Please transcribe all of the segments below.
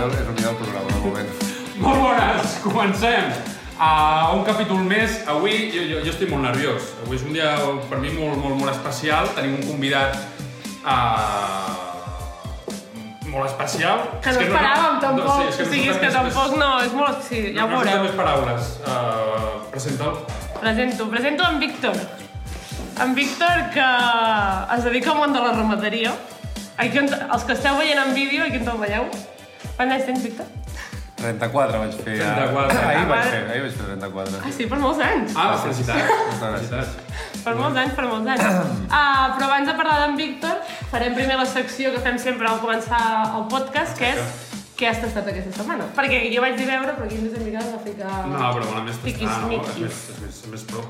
millor, és el millor programa del moment. Molt bones, comencem! Uh, un capítol més. Avui jo, jo, jo estic molt nerviós. Avui és un dia per mi molt, molt, molt especial. Tenim un convidat uh, molt especial. Que no esperàvem, tampoc. sí, o sigui, és que tampoc no, és molt... Sí, ja ho no, no surten veureu. més paraules. Uh, Presenta'l. Presento, presento en Víctor. En Víctor, que es dedica al món de la ramaderia. Aquí els que esteu veient en vídeo, aquí on te'l veieu. Quants anys tens, Víctor? 34 vaig fer. ja. 34. Ahir vaig Ah, fer, ahir vaig fer 34. Ah, sí, per molts anys. Ah, felicitats. Moltes gràcies. felicitats. Per molts anys, per molts anys. Uh, però abans de parlar d'en Víctor, farem primer la secció que fem sempre al començar el podcast, que és què has tastat aquesta setmana. Perquè jo vaig dir veure, però aquí ens hem mirat a ficar... No, però molt més tastar, no? És més, és més, és més pro.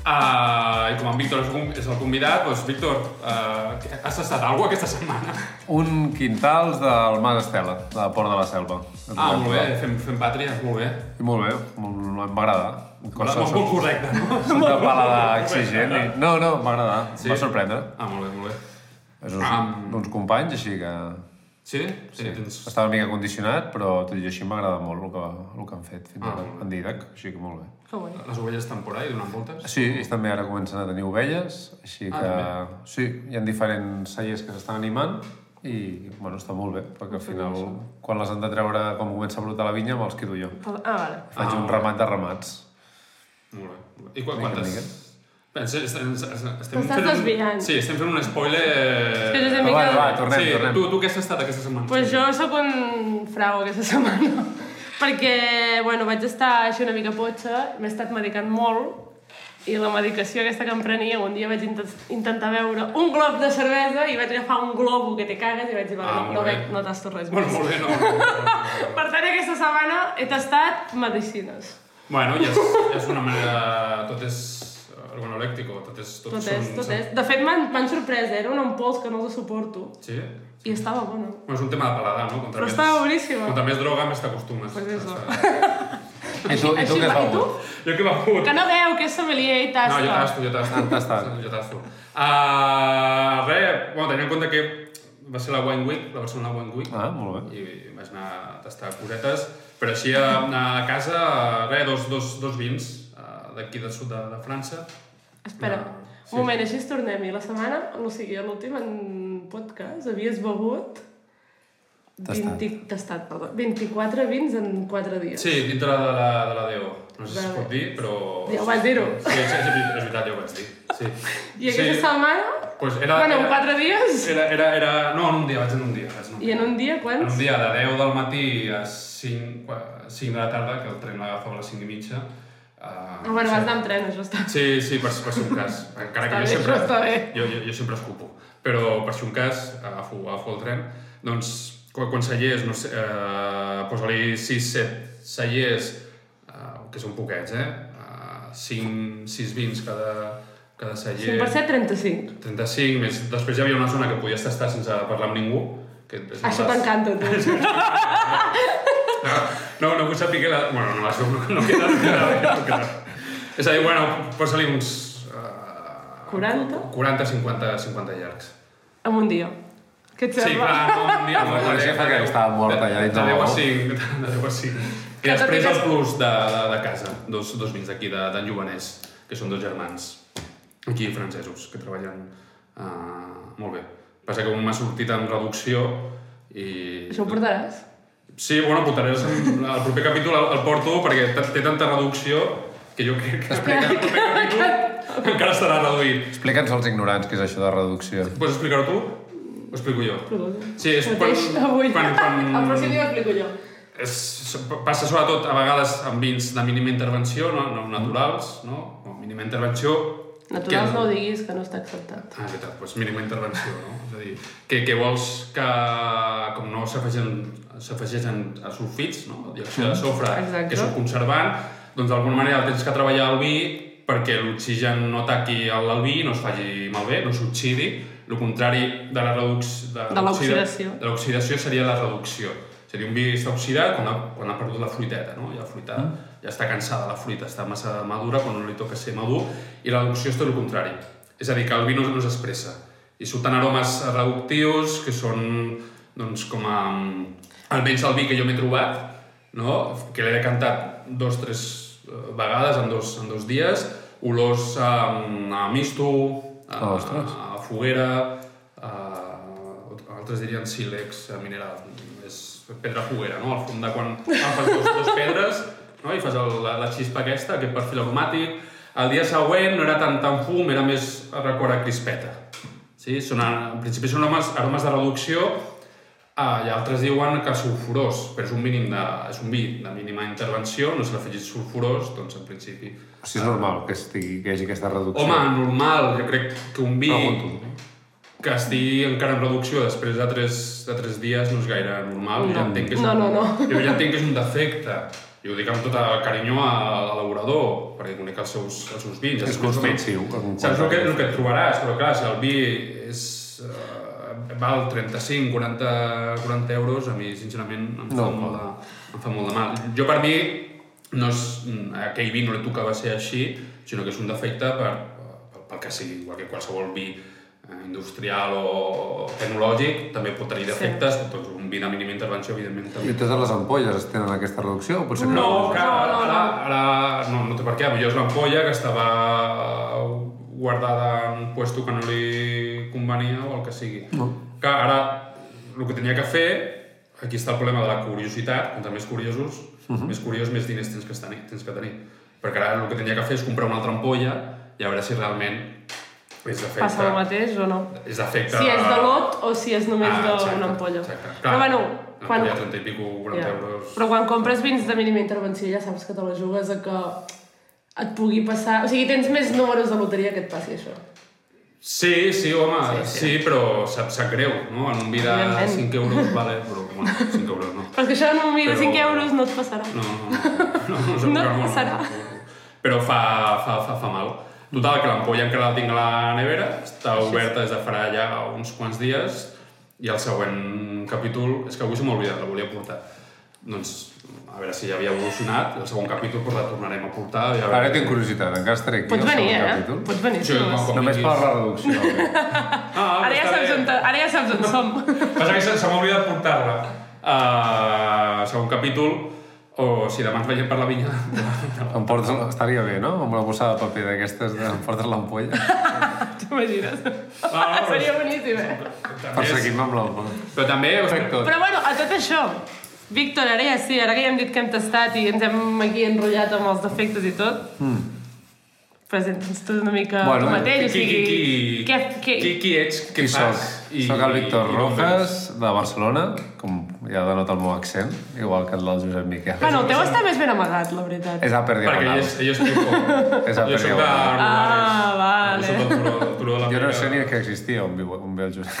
Uh, I com en Víctor és el- és el convidat, doncs, Víctor, uh, has tastat alguna cosa aquesta setmana? Un quintals del Mas Estela, de la Port de la Selva. Ah, molt bé, fem, fem pàtria, molt bé. I molt bé, m'va agradar. Molt, molt, molt correcte, no? De paladar exigent. I... No, no, m'va agradar. Sí? Va sorprendre. Ah, molt bé, molt bé. És uns, Ah. uns companys, així que... Sí? Sí, tens... Estava una mica condicionat, però tot i així m'ha agradat molt el que, el que han fet fins Ah, ara, en Didac, així que molt bé. Que bonic. Les ovelles estan por ahí donant voltes? Sí, ells també ara comencen a tenir ovelles, així Ah, que... sí, hi ha diferents cellers que s'estan animant i, bueno, està molt bé, perquè al final, quan les han de treure, quan comença a brotar la vinya, me'ls quedo jo. Ah, vale. Faig Ah, un ramat de ramats. Molt bé. I quan, quantes... mica. Estem, estem T'estàs fent un... Sí, estem fent un spoiler... És que Josep Va, Miquel... va, tornem, sí, tornem. Tu, tu què has estat aquesta setmana? Pues jo sóc un frau aquesta setmana. Perquè, bueno, vaig estar així una mica potxa, m'he estat medicant molt i la medicació aquesta que em prenia, un dia vaig intent intentar beure un glob de cervesa i vaig agafar un globo que te cagues i vaig dir, Ah, ah, no, bé. no, no tasto res Bueno, més. molt bé, no. no, no, no. Per tant, aquesta setmana he tastat medicines. Bueno, ja és, ja és una manera... Tot és organolèctico, tot és... Tot són- és, tot són- és. De fet, m'han sorprès, eh? era un pols que no els suporto. Sí? I estava bona. Bueno, és un tema de paladar, no? Contra Però més, estava boníssima. Contra més droga, més t'acostumes. Pues eso. I tu, i tu què i tu? begut? Jo què m'ha fot? Que no veu que és sommelier i No, tasta. jo tasto, jo tasto. Ah, tastat. Jo tasto. Uh, res, bueno, tenint en compte que va ser la Wine Week, la Barcelona Wine Week, Ah, molt bé. i vaig anar a tastar cosetes, però així a, a casa, res, dos, dos, dos vins d'aquí del sud de, de França. Espera, No, sí. un moment, així tornem-hi. La setmana, o sigui, a l'últim en podcast, havies begut... Tastat. 20, tastat, perdó. 24 vins en 4 dies. Sí, dintre de la, de la DO. No sé si es pot dir, però... Ja ho vas dir-ho. Sí, sí, sí, és veritat, ja ho vaig dir. Sí. I aquesta setmana, Pues era, bueno, en 4 dies, era, era, era... No, en un dia, vaig en un dia. Vaig en un i en un dia En quants? un dia de 10 del matí a 5, 5 de la tarda, que el tren l'agafava a les 5 i mitja. Uh, bueno, vas anar amb tren, això està. Sí, sí, per, per si un cas. Encara que Està jo bé, sempre, això està bé. jo, jo, jo sempre escupo. Però per si un cas, agafo, agafo el tren. Doncs, quan, quan cellers, no sé, uh, posa-li 6, 7 cellers, uh, que són poquets, eh? Uh, 5, 6 vins cada, cada celler. 5 per 7, 35. 35, més després hi havia una zona que podies tastar sense parlar amb ningú. Que Això les- t'encanta, tu. No, no vull saber que la... Bueno, no, això no, no queda, no queda bé, no queda. És a dir, bueno, posa-li uns... Uh, 40? 40, 50, 50 llargs. En un dia. Què et Sí, sembla? clar, no, un dia... No, no, parecia de- que de- estava morta de- ja dins de del 10 a lavabo. 5, de 10 a 5. I Que després el plus de, de, de casa, dos, dos vins d'aquí, de- d'en Jovenès, que són dos germans, aquí francesos, que treballen uh, molt bé. Passa que un m'ha sortit en reducció i... Això ho portaràs? Sí, bueno, portaràs en el proper capítol el, el porto perquè té tanta reducció que jo crec que Explica. el proper capítol encara estarà reduït. Explica'ns als ignorants què és això de reducció. Pots explicar-ho tu? Ho explico jo. Sí, és quan, quan, quan, El pròxim dia ho explico jo. és, passa sobretot a vegades amb vins de mínima intervenció, no, no naturals, no? O mínima intervenció... Naturals que- no diguis, que no està acceptat. Ah, és veritat, doncs mínima intervenció, no? És a dir, que, que vols que, com no s'afegeixen a sulfits, no? Diòxid de sofre, Exacte. que és un conservant, doncs d'alguna manera tens que treballar el vi perquè l'oxigen no ataqui vi, no es faci malbé, no s'oxidi. El contrari de la reducció... De l'oxidació. De l'oxidació seria la reducció. És a dir, un vi està oxidat quan ha, quan ha perdut la fruiteta, no? Ja la fruita Mm. Ja està cansada, la fruita està massa madura quan no li toca ser madur, i la reducció és tot el contrari. És a dir, que el vi no, no s'expressa. I surten aromes reductius que són doncs com a... Almenys el vi que jo m'he trobat, no? que l'he decantat dos o tres eh, vegades en dos, en dos dies, olors a, a misto, a, Ostres. a foguera, a, altres dirien sílex a mineral, és pedra foguera, no? Al fons de quan agafes dos, dos pedres no? i fas el, la, la xispa aquesta, aquest perfil aromàtic, el dia següent no era tant tan fum, era més record a crispeta. Sí? Són, en principi són aromes, aromes de reducció ah, i altres diuen que sulfurós, però és un, mínim de, és un vi de mínima intervenció, no s'ha afegit sulfurós, doncs en principi... O sigui, és normal que, estigui, que hi hagi aquesta reducció. Home, normal, jo crec que un vi Pregunto. que estigui encara en reducció després de tres, de tres dies no és gaire normal. No. Ja entenc que és No, un, no, no. Jo ja entenc que és un defecte. I ho dic amb tot el carinyo a l'elaborador, perquè conec els seus, els seus vins. És constructiu, Saps el que, el que et trobaràs, però clar, si el vi és, uh, val 35, 40, 40 euros, a mi, sincerament, em fa, No. molt, de, em fa molt de mal. Jo, per mi, no és, aquell vi no li tocava ser així, sinó que és un defecte per, pel que sigui, igual que qualsevol vi eh, industrial o tecnològic també pot tenir defectes, doncs un vi de mínima intervenció, evidentment, I també. totes les ampolles es tenen aquesta reducció? O potser No, que No, ara, no, no. ara, ara no, no té per què, potser és l'ampolla que estava guardada en un puesto que no li convenia o el que sigui. No. Que ara el que tenia que fer, aquí està el problema de la curiositat, contra més curiosos, més curiós, més diners tens que, tenir, tens que tenir. Perquè ara el que tenia que fer és comprar una altra ampolla i a veure si realment és d'efecte. Passa el mateix o no? És d'efecte... Si és de lot o si és només Ah, d'una ampolla. Exacte. Però bueno, quan... Ja 30 i pico, 40 Ja. euros... Però quan compres vins de mínima intervenció ja saps que te la jugues a que et pugui passar... O sigui, tens més números de loteria que et passi això. Sí, sí, home, sí, Sí, sí. però sap, sap greu, no? En un vi de Evidentment. 5 euros, vale, però bueno, 5 euros no. Però que això en un vi de Però- 5 euros no et passarà. No, no, no, no, no, No no, passarà. Però fa, fa, fa, fa mal. Total, que l'ampolla encara la tinc a la nevera, està oberta des de farà ja uns quants dies, i el següent capítol, és que avui se m'ha oblidat, la volia portar. Doncs, a veure si ja havia evolucionat, i el segon capítol pues, la tornarem a portar. I a veure Ara tinc curiositat, encara estaré aquí Pots al venir, segon eh? capítol. Pots venir, Sí, vols. com- Només per la reducció. Ah, Ara ja, saps on, te- ara ja saps on som. Passa que se, se m'ha oblidat portar-la. Uh, segon capítol, o si demà ens veiem per la vinya. Em portes, estaria bé, no? Amb una bossa de paper d'aquestes, de- em portes l'ampolla. T'imagines? Ah, Seria boníssim, eh? Perseguint-me amb l'ampolla. Però també... Tot. Però bueno, a tot això, Víctor, ara ja sí, ara que ja hem dit que hem tastat i ens hem aquí enrotllat amb els defectes i tot, mm. presenta'ns tu una mica Bueno, tu mateix, o Qui, qui, sigui... qui, Què, què, qui, qui ets, què Qui fas? soc? Soc el Víctor i? Rojas, de Barcelona, com ja denota el meu accent, igual que el del Josep Miquel. Bueno, el teu està més ben amagat, la veritat. És Perquè ell Diagonal. és, ell és pico. És jo soc de Diagonal. Ah, vale. Jo soc del turó, del turó de la Jo no sé ni que existia on viu, on ve el Josep.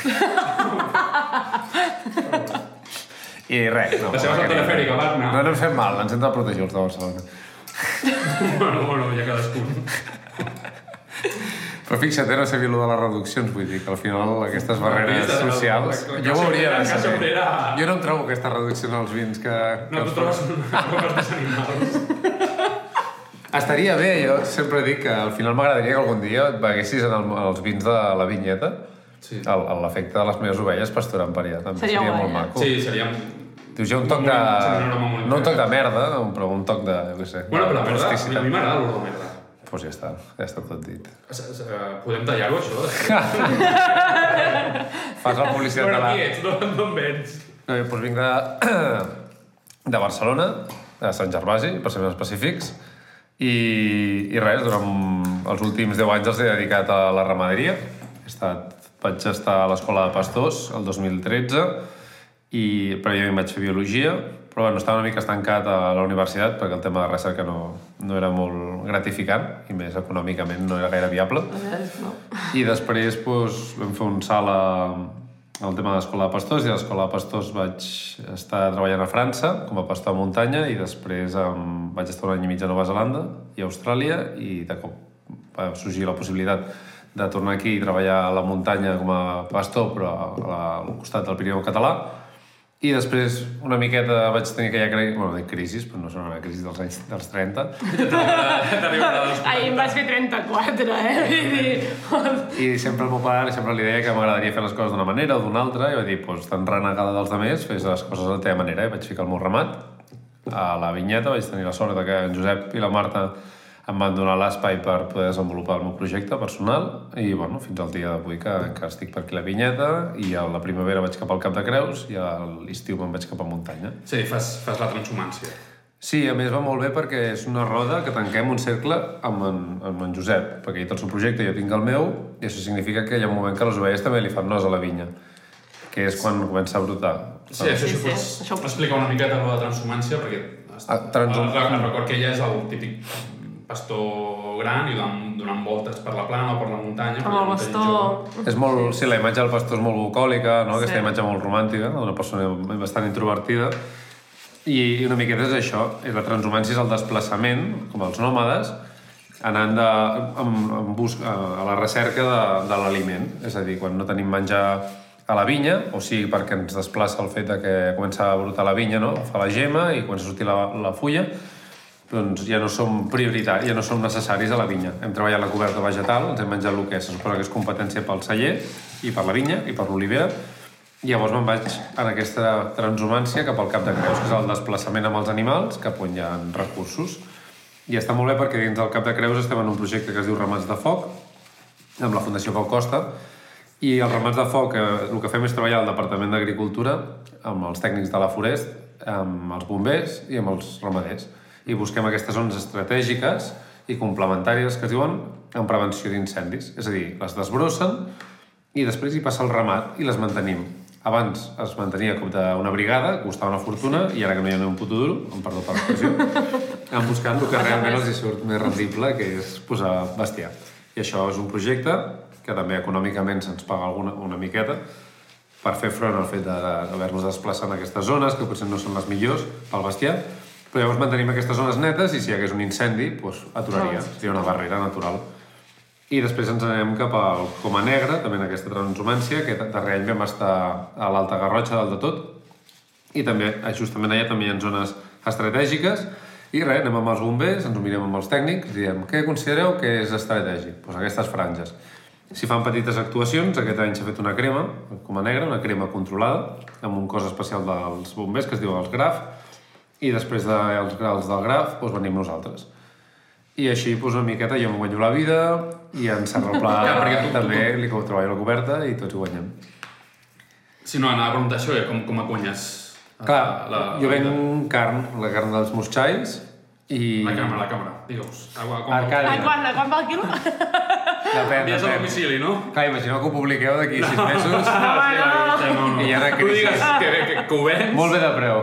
I res, no. La seva perquè ni- Fèrica, Wagner. No, no ens fem mal, ens hem de protegir els de Barcelona. Bueno, bueno, ja cadascun. Però fixa't, eh, no sabia allò de les reduccions, vull dir que al final aquestes barreres la- socials... la- la Jo ho hauria de saber. obrera. Jo no em trobo aquesta reducció en els vins que... que No, tu els trobes animals. Estaria bé, jo sempre dic que al final m'agradaria que algun dia et beguessis en el, els vins de la vinyeta Sí. l'efecte de les meves ovelles pasturant per allà. També Seria seria, molt eh? maco. Sí, seria... Dius, hi ha un toc de... No un toc de merda, però un toc de... Jo què sé. Bueno, però la merda, a mi m'agrada l'olor de merda. Doncs ja està, ja està tot dit. Podem tallar-ho, això? Fas la publicitat de la... qui ets? D'on d'on vens? No, jo doncs vinc de, de Barcelona, de Sant Gervasi, per ser més específics, i, i res, durant els últims 10 anys els he dedicat a la ramaderia. He estat, vaig estar a l'escola de pastors el 2013, i prèviament vaig fer biologia, però bueno, estava una mica estancat a la universitat perquè el tema de recerca no, no era molt gratificant i més econòmicament no era gaire viable. No. I després doncs, vam fer un salt a, al tema de l'escola de pastors i a l'escola de pastors vaig estar treballant a França com a pastor a muntanya i després um, vaig estar un any i mig a Nova Zelanda i a Austràlia i de cop va sorgir la possibilitat de tornar aquí i treballar a la muntanya com a pastor però a la, al costat del Pirineu català I després, una miqueta, vaig tenir aquella crisi, bueno, dic crisis, però no són una crisi dels anys dels 30, Ahir em vas fer 34, eh? I sempre el meu pare sempre li deia que m'agradaria fer les coses d'una manera o d'una altra, i va dir, doncs, tan renegada dels altres, fes les coses de la teva manera, i vaig ficar el meu ramat. A la vinyeta, vaig tenir la sort de que en Josep i la Marta em van donar l'espai per poder desenvolupar el meu projecte personal i bueno, fins al dia d'avui que encara estic per aquí a la vinyeta i a la primavera vaig cap al Cap de Creus i a l'estiu me'n vaig cap a muntanya. Sí, fas, fas la transhumància. Sí, a més va molt bé perquè és una roda que tanquem un cercle amb en, amb en Josep, perquè ell té el seu projecte, jo tinc el meu, i això significa que hi ha un moment que les ovelles també li fan nos a la vinya, que és quan comença a brotar. Sí, això Sí, sí, sí, pots això ho- explicar una miqueta de transhumància, perquè Ah, transhum- el, el, record que ella és el típic pastor gran i donant, donant voltes per la plana o per la muntanya. Perquè el jove. És molt, sí, la imatge del pastor és molt bucòlica, no? aquesta Sí. imatge molt romàntica, d'una persona bastant introvertida. I una miqueta és això, és la transhumància és el desplaçament, com els nòmades, anant de, en, en bus, a a la recerca de, de l'aliment. És a dir, quan no tenim menjar a la vinya, o sigui perquè ens desplaça el fet de que comença a brotar la vinya, no? fa la gema i comença a sortir la, la fulla, doncs ja no som prioritaris, ja no som necessaris a la vinya. Hem treballat la coberta vegetal, ens hem menjat el que se suposa que és competència pel celler i per la vinya i per l'olivera, llavors me'n vaig en aquesta transhumància cap al Cap de Creus, que és el desplaçament amb els animals cap on hi ha recursos. I està molt bé perquè dins del Cap de Creus estem en un projecte que es diu Ramats de Foc, amb la Fundació Pau Costa, i els ramats de foc, eh, el que fem és treballar al Departament d'Agricultura amb els tècnics de la Forest, amb els bombers i amb els ramaders. I busquem aquestes zones estratègiques i complementàries que es diuen en prevenció d'incendis. És a dir, les desbrossen i després hi passa el ramat i les mantenim. Abans es mantenia com d'una brigada, costava una fortuna, i ara que no hi ha un puto duro, em perdó per l'expressió, han buscat el que realment els hi surt més rendible, que és posar bestiar. I això és un projecte que també econòmicament se'ns paga alguna, una miqueta per fer front al fet de- d'haver-nos desplaçat en aquestes zones, que potser no són les millors pel bestiar, però llavors mantenim aquestes zones netes i si hi hagués un incendi, doncs aturaria, seria una barrera natural. I després ens anem cap al Coma Negra, també en aquesta transhumància, que darrer any vam estar a l'Alta Garrotxa, dalt de tot, i també, eh, justament allà també hi ha zones estratègiques, i res, anem amb els bombers, ens ho mirem amb els tècnics, diem, què considereu que és estratègic? Doncs pues aquestes franges. S'hi fan petites actuacions, aquest any s'ha fet una crema, com a negra, una crema controlada, amb un cos especial dels bombers que es diu els GRAF, i després dels grals del GRAF doncs venim nosaltres. I així, doncs, una miqueta, jo em guanyo la vida, i en Serra Pla Ja, perquè tu- també li treballo a la coberta, i tots hi guanyem. Si no, anava a preguntar això, eh, com, com eh, Clar, la, jo venc carn, la carn dels mosxais, i... La càmera, la càmera, digueus. Agua, com... Arcadi. A quan, a quan va el quilo? Depèn, Envies a domicili, no? Clar, imagineu que ho publiqueu d'aquí sis mesos. Ah, sí, ja, no, no. I ha una Tu digues que, que, que ho vens Molt bé de preu.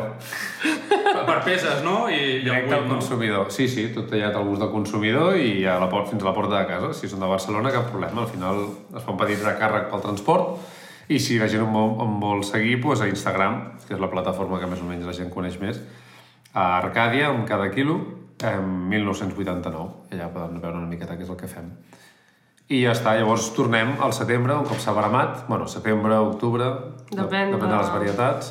Per peses, no? I, i el Directe al buit, no? consumidor. Sí, sí, tot tallat al gust del consumidor i a la port, fins a la porta de casa. Si són de Barcelona, cap problema. Al final es fa un petit recàrrec pel transport i si la gent em vol, em vol seguir, doncs a Instagram, que és la plataforma que més o menys la gent coneix més, a Arcàdia, amb cada quilo, en 1989. I allà poden veure una miqueta què és el que fem. I ja està, llavors tornem al setembre, un cop s'ha bramat, bueno, setembre, octubre, Depèn depèn de de- les varietats.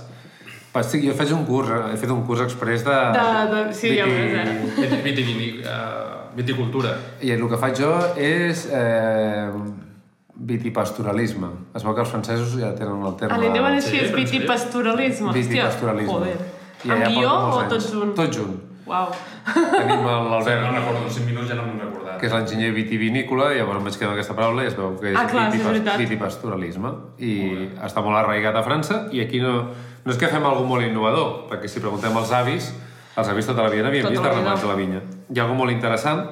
Sí, jo faig un curs, eh, he fet un curs express de... De- de- sí, ja ho veus, eh? Viticultura. I el que faig jo és eh, vitipastoralisme. Es veu que els francesos ja tenen el terme... A van Sí, així és sí. vitipastoralisme. Hòstia, Vitipastoralisme. joder. I Amb guió o anys. tot junt? Tot junt. Uau. Tenim No l'Albert, recordo, en 5 minuts ja no m'he recordat. que és l'enginyer vitivinícola, i llavors em vaig quedar amb aquesta paraula i es veu que és Ah, clar, sí, és veritat. vitipastoralisme. I està molt arraigat a França, i aquí no, no és que fem alguna molt innovador, perquè si preguntem als avis, els avis tota la vida n'havien Tota vist de ramats a la vinya. Hi ha alguna molt interessant,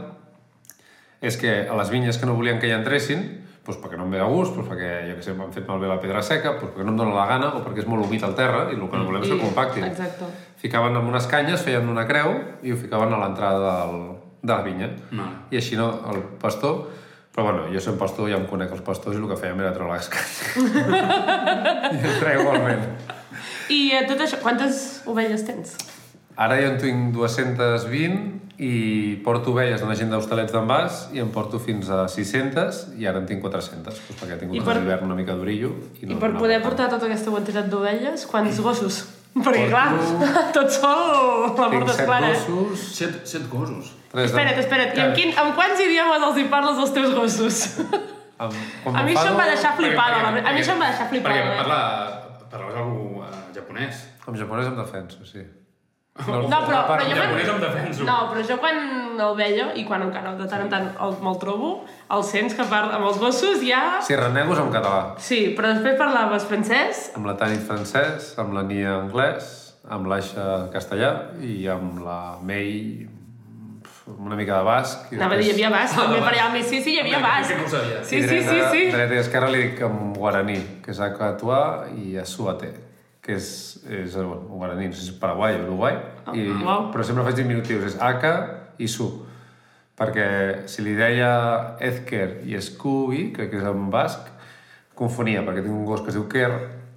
és que a les vinyes que no volien que hi entressin, doncs perquè no em ve de gust, doncs perquè jo que sé, m'han fet malbé la pedra seca, doncs perquè no em dóna la gana o perquè és molt humit al terra i el que no volem és que I- compactin. exacte. Ficaven amb unes canyes, feien una creu i ho ficaven a l'entrada del, de la vinya. Vale. I així no, el pastor... Però bueno, jo soc pastor, ja em conec els pastors i el que fèiem era treure les canyes. I entrar igualment. I eh, tot això, quantes ovelles tens? Ara jo en tinc 220 i porto ovelles a una gent d'hostalets d'envàs i em porto fins a 600 i ara en tinc 400, doncs perquè he tingut I I per- per... l'hivern una mica d'orillo. I per poder portar tota aquesta quantitat d'ovelles, quants gossos Perquè, clar, tot sol la Tinc porta set gossos, Set, set gossos. tres Espera't, espera't, i en, quin, en quants idiomes els hi parles als teus gossos? Amb, A mi això em va deixar flipada, la veritat. A mi això em va deixar flipada. Perquè eh? parla, parlaves algú eh, japonès. Amb japonès em defenso, sí. No, però, però jo... japonès quan- em defenso. No, però jo quan el veia, i quan encara de tant en tant el, me'l trobo, el sents que parla amb els gossos ja... Sí, renegos en català. Sí, però després parlaves francès, Amb la Tanit francès, amb la Nia anglès, amb l'Aixa castellà i amb la May una mica de basc. I anava a dir, hi havia basc, basc. per allà. Sí, sí, hi havia Home, basc. no. Sí, sí, sí, sí. Dreta i esquerra li dic en guaraní, que és Acatua i Asuate, que és, és bueno, guaraní, no sé si és Paraguai o Uruguai, i, Ah, uau. però sempre faig diminutius, és Aka i Su, perquè si li deia Ezker i Scooby, crec que és en basc, confonia, perquè tinc un gos que es diu Ker,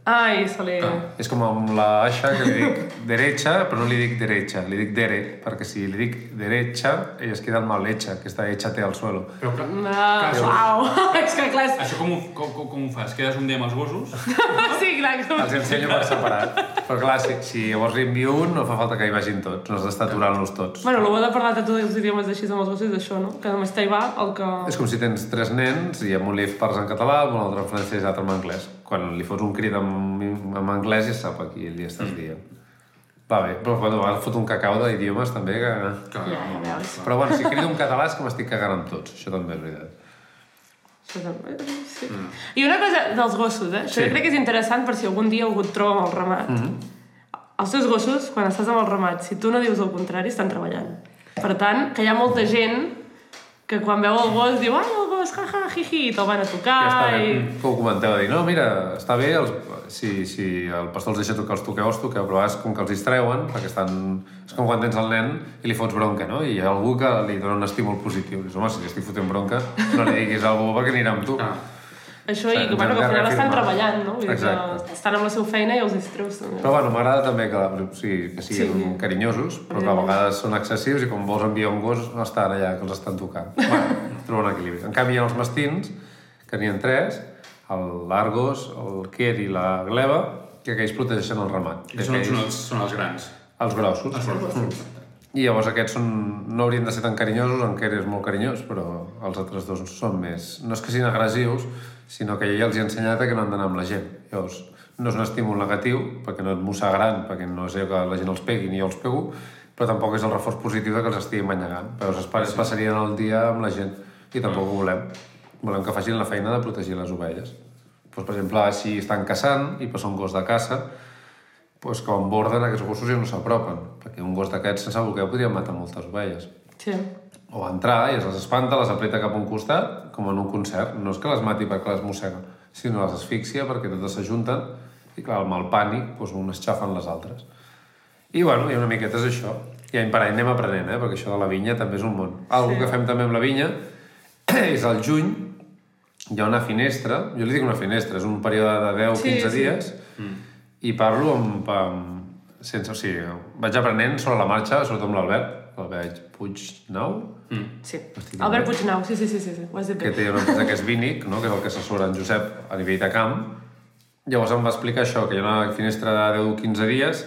Ai, se li... és com amb la Aixa, que li dic derecha, però no li dic derecha, li dic dere, perquè si li dic derecha, ella es queda mal hecha, que està échate al suelo. Però clar, Ah, uau, és que clar... això com, ho- com, com, com ho fas? Quedes un dia amb els gossos? Sí, clar, que... Els ensenyo per separat. Però clar, si, si llavors li envio un, no fa falta que hi vagin tots, no has d'estar aturant-los tots. Bueno, el bo de parlar de tots els idiomes així amb els gossos és això, no? Que només t'hi va el que... És com si tens tres nens i amb un li parles en català, amb un altre en francès i l'altre en anglès. Quan li fots un crit en, en anglès ja sap a qui li estàs dient. Va bé, però bueno, ara fot un cacau d'idiomes també que... Que, Ja, ja veus. Però bueno, si crido un català és que m'estic cagant amb tots, això també és veritat. Això també, sí. I una cosa dels gossos, eh? Això Sí. jo crec que és interessant per si algun dia algú et troba amb el ramat. Els teus gossos, quan estàs amb el ramat, si tu no dius el contrari, estan treballant. Per tant, que hi ha molta gent que quan veu el gos diu ai, el gos, ja, jiji, i te'l van a tocar Ja està i... que ho comenteu, de dir, no, mira, està bé, els, si, si el pastor els deixa que els toqueu, els toqueu, però a vegades com que els distreuen, perquè estan... És com quan tens el nen i li fots bronca, no? I hi ha algú que li dona un estímul positiu. Dius, home, si li estic fotent bronca, no li diguis a algú perquè anirà amb tu. Ah. Això, i que, bueno, ens que al final estan treballant, no? Vull dir que estan amb la seva feina i els distreus també. Però bueno, m'agrada també que, o sigui, que siguin Sí. carinyosos, però que a vegades són excessius i quan vols enviar un gos no estan allà, que els estan tocant. Bueno, trobo un equilibri. En canvi, hi ha els mastins, que n'hi ha tres, l'Argos, el Quer i la Gleva, que aquells protegeixen el ramat. I són, són, els, són els grans. Els grossos. Els grossos. I llavors aquests són, no haurien de ser tan carinyosos, en Quer és molt carinyós, però els altres dos són més... No és que siguin agressius, sinó que ja els he ensenyat que no han d'anar amb la gent. Llavors, no és un estímul negatiu, perquè no et mossegaran, perquè no és allò que la gent els pegui ni jo els pego, però tampoc és el reforç positiu de que els estiguin banyegant. Però els pares passarien el dia amb la gent i tampoc ho volem. Volem que facin la feina de protegir les ovelles. Doncs, per exemple, si estan caçant i passa un gos de caça, doncs quan borden aquests gossos ja no s'apropen, perquè un gos d'aquests sense bloqueu podria matar moltes ovelles. Sí. O entrar i es les espanta, les apreta cap a un costat, com en un concert. No és que les mati perquè les mossega, sinó les asfixia perquè totes s'ajunten i, clar, amb el pànic, doncs, unes xafen les altres. I, bueno, i una miqueta és això. I any per any anem aprenent, eh? perquè això de la vinya també és un món. Algo Sí. que fem també amb la vinya és al juny, hi ha una finestra, jo li dic una finestra, és un període de 10-15 Sí, sí. dies, i parlo amb, amb sense, o sigui, vaig aprenent sobre la marxa, sobretot amb l'Albert, l'Albert Puignau, Sí. Estic Albert Puignau, sí, sí, sí, sí, sí. ho has dit que bé. té una empresa que és Vinic, no? que és el que assessora en Josep a nivell de camp. Llavors em va explicar això, que hi ha una finestra de 10-15 dies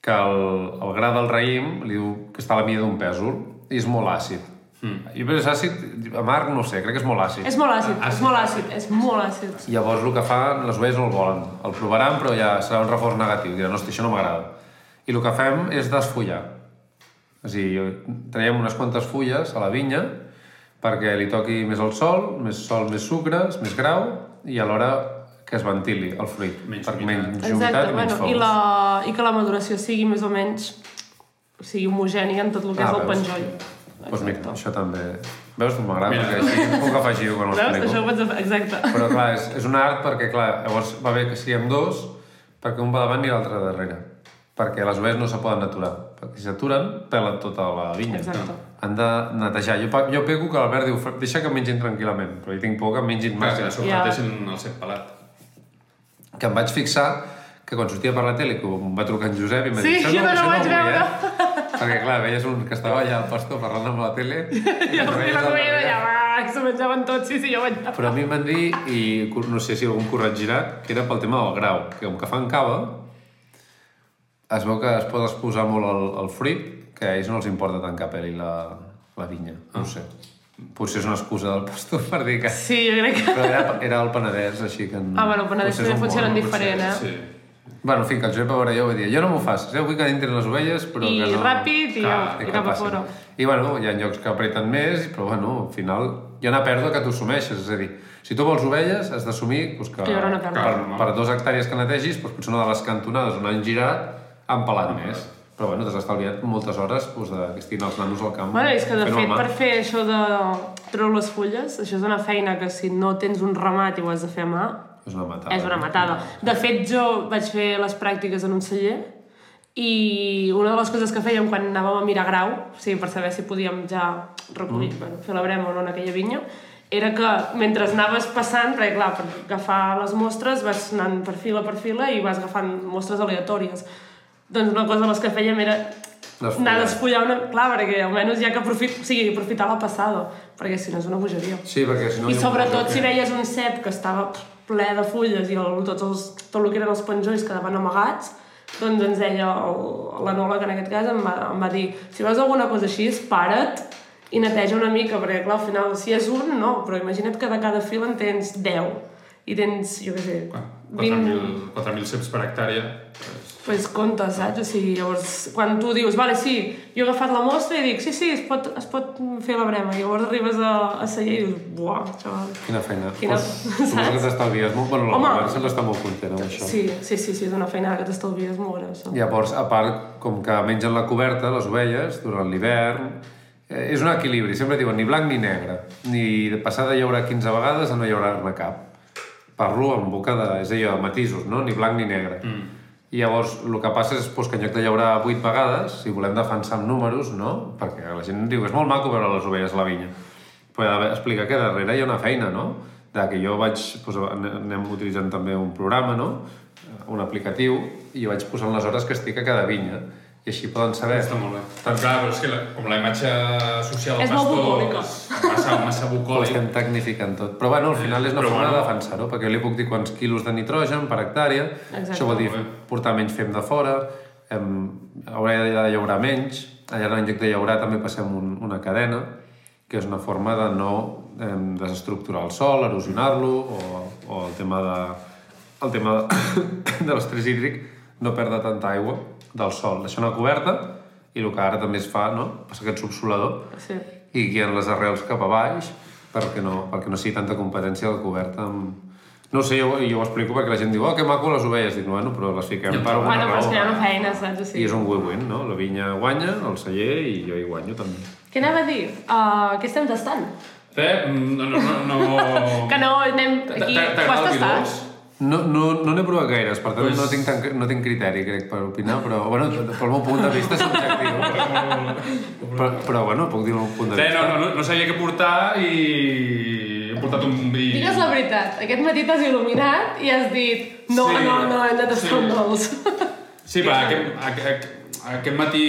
que el, el gra del raïm li diu que està a la mida d'un pèsol i és molt àcid. Mm. I però és àcid, amarg no ho sé, crec que és molt àcid. És molt àcid, és molt àcid, és molt àcid. Llavors el que fan, les ovelles no el volen. El provaran, però ja serà un reforç negatiu. Diran, hosti, això no m'agrada. I el que fem és desfollar. És a dir, traiem unes quantes fulles a la vinya perquè li toqui més el sol, més sol, més sucres, més grau, i alhora que es ventili el fruit. Menys perquè humitat. menys Exacte, humitat i menys bueno, fols. i, la, i que la maduració sigui més o menys o sigui homogènia en tot el que Ah, és el veus? penjoll. Doncs mira, Exacte. això també... Veus, m'agrada, Mira. perquè així puc afegir-ho quan ho Veus? Això ho pots... Exacte. Però clar, és, és un art perquè, clar, llavors va bé que siguem dos, perquè un va davant i l'altre darrere. Perquè les ovelles no se poden aturar. Perquè si s'aturen, pelen tota la vinya. Exacte. Han de netejar. Jo, jo pego que l'Albert diu, deixa que mengin tranquil·lament, però jo tinc por que em mengin Clar, massa. que a sobre Ja. yeah. el cep pelat. Que em vaig fixar que quan sortia per la tele, que em va trucar en Josep i em va Sí, dir, jo també ho vaig vull, veure." Eh? Perquè clar, veies un que estava allà al pastor parlant amb la tele i, I els ovelles darrere. allà, va, s'ho menjaven tots, sí, sí, jo vaig... Però a mi em van dir, i no sé si algú em corregirà, que era pel tema del grau, que com que fan cava, es veu que es pot exposar molt el, el fruit, que a ells no els importa tant que peli la, la vinya. No ho sé. Potser és una excusa del pastor per dir que... Sí, jo crec que... Però era, era el Penedès, així que... Ah, bueno, el Penedès també un funciona bon- diferent, eh? Sí. Bueno, en fi, que el Josep Avarelló va dir jo no m'ho fas, ja vull que entrin les ovelles, però I que no... ràpid i, Clar, i que cap a fora. I bueno, hi ha llocs que apreten més, però bueno, al final hi ha una pèrdua que tu assumeixes, és a dir, si tu vols ovelles, has d'assumir doncs, que, Que per, per dos hectàrees que netegis, doncs, potser una de les cantonades on han girat han pelat més. Però bueno, t'has estalviat moltes hores doncs, de que estiguin els nanos al camp. Bueno, és que de fet per fer això de treure les fulles, això és una feina que si no tens un ramat i ho has de fer a mà, És una matada. és una matada. De fet, jo vaig fer les pràctiques en un celler i una de les coses que fèiem quan anàvem a mirar grau, o sigui, per saber si podíem ja recollir, mm. bueno, fer la brema o no en aquella vinya, era que mentre anaves passant, perquè clar, per agafar les mostres vas anant per fila per fila i vas agafant mostres aleatòries. Doncs una cosa de les que fèiem era. Anar a desfollar una... Clar, perquè almenys ja que aprofit... o sigui, aprofitar la passada, perquè si no és una bogeria. Sí, perquè si no... I sobretot si que- veies un cep que estava ple de fulles i el, tots els, tot el que eren els penjolls quedaven amagats, doncs ens deia l'enòleg en aquest cas em va, em va dir si veus alguna cosa així, para't i neteja una mica, perquè clar, al final si és un, no, però imagina't que de cada fil en tens 10 i tens, jo què sé, 20... 4.000 4.000 ceps per hectàrea. Pues, pues compte, saps? O sigui, llavors, quan tu dius, vale, sí, jo he agafat la mostra i dic, sí, sí, es pot, es pot fer la brema. I llavors arribes a, a celler i dius, buah, xaval. Quina feina. Quina- Pues, suposo que t'estalvies molt. Bueno, la sempre està molt content amb això. Sí, sí, sí, sí, és una feina que t'estalvies molt grossa. Llavors, a part, com que mengen la coberta, les ovelles, durant l'hivern, eh, és un equilibri. Sempre diuen ni blanc ni negre. Ni de passar de llaurar 15 vegades a no llaurar-ne cap. Parlo en boca de... És allò, de matisos, no? Ni blanc ni negre. Mm. I llavors, el que passa és doncs, que en lloc de llaurar 8 vegades, si volem defensar amb números, no? Perquè la gent diu, és molt maco veure les ovelles a la vinya. Però ha d'explicar que darrere hi ha una feina, no? De que jo vaig... Doncs, anem utilitzant també un programa, no? Un aplicatiu, i jo vaig posant les hores que estic a cada vinya. I així poden saber... està molt bé. Però clar, però és que la, com la imatge social del És molt pastor bucòlica. és massa, massa Ho bucòlic. estem tecnificant tot. Però bueno, al final és una Però forma bueno. de defensar-ho, perquè jo li puc dir quants quilos de nitrogen per hectàrea, Exacte. això vol dir portar menys fem de fora, em, hauré de llaurar menys, allà en lloc de llaurar també passem un, una cadena, que és una forma de no em, desestructurar el sol, erosionar-lo, o, o el tema de, el tema de, de l'estrès hídric, no perdre tanta aigua del sol, deixar una coberta, i el que ara també es fa, no? Passa aquest subsolador, Sí. i guien les arrels cap a baix perquè no, perquè no sigui tanta competència de coberta amb... No ho sé, jo, jo ho explico perquè la gent diu oh, que maco les ovelles. Dic, bueno, però les fiquem per alguna Bueno, però és raó. que una feina, saps? O I sigui. és un win-win, no? La vinya guanya, el celler i jo hi guanyo també. Què anava a dir? Uh, què estem tastant? Eh? No, no, no, no... Que no anem aquí... T'agrada Ho has el vi tastat? No, no, no n'he provat gaires, per tant Pues- no, tinc tan, no tinc criteri, crec, per opinar, però, bueno, pel meu punt de vista és subjectiu. però, però, bueno, puc dir el meu punt de Eh, vista. no, no, no, no sabia què portar i he portat un vi... Digues la veritat, aquest matí t'has il·luminat i has dit no, Sí. no, no, hem de tastar Sí. un dolç. Sí, però aquest, aquest, aquest matí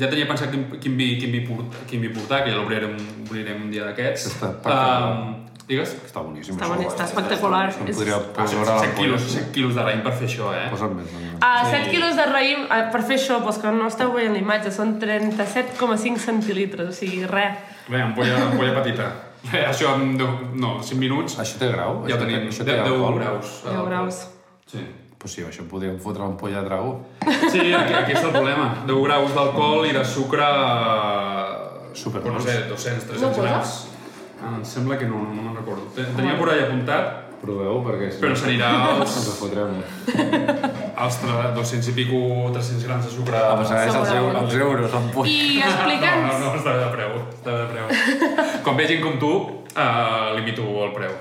ja tenia pensat quin, quin, vi, quin, vi port, quin vi portar, que ja l'obrirem obrirem un dia d'aquests. Està espectacular. Um, digues? Està boníssim, Està això. bonic, està espectacular. Em És- podria Ah, posar 7, a 7 quilos, 7 quilos de raïm per fer això, eh? Posa'm més. doncs. A 7 quilos de raïm, eh, per fer això, pels que no esteu veient la imatge, són 37,5 centilitres, o sigui, res. Bé, ampolla, ampolla petita. Bé, això en 10, no, 5 minuts Això té grau? ja ho Això té- tenim. Això 10, té 10 alcohol? graus. 10 graus. Sí. Pues sí, això podríem fotre l'ampolla de dragó. Sí, aquí, aquí està el problema. 10 graus d'alcohol i de sucre... Super no sé, 200, 300 No posa? grams. Ah, em sembla que no, no me'n recordo. Ten- Tenia por allà apuntat, Proveu, perquè si però no s'anirà ens als, ho fotrem. als tre- 200 i pico, 300 grams de sucre. A passar és els, euros, els euros, l'ampolla. I No, explica'ns... no, no, està de preu, està de preu. Quan vegin com tu, uh, limito el preu.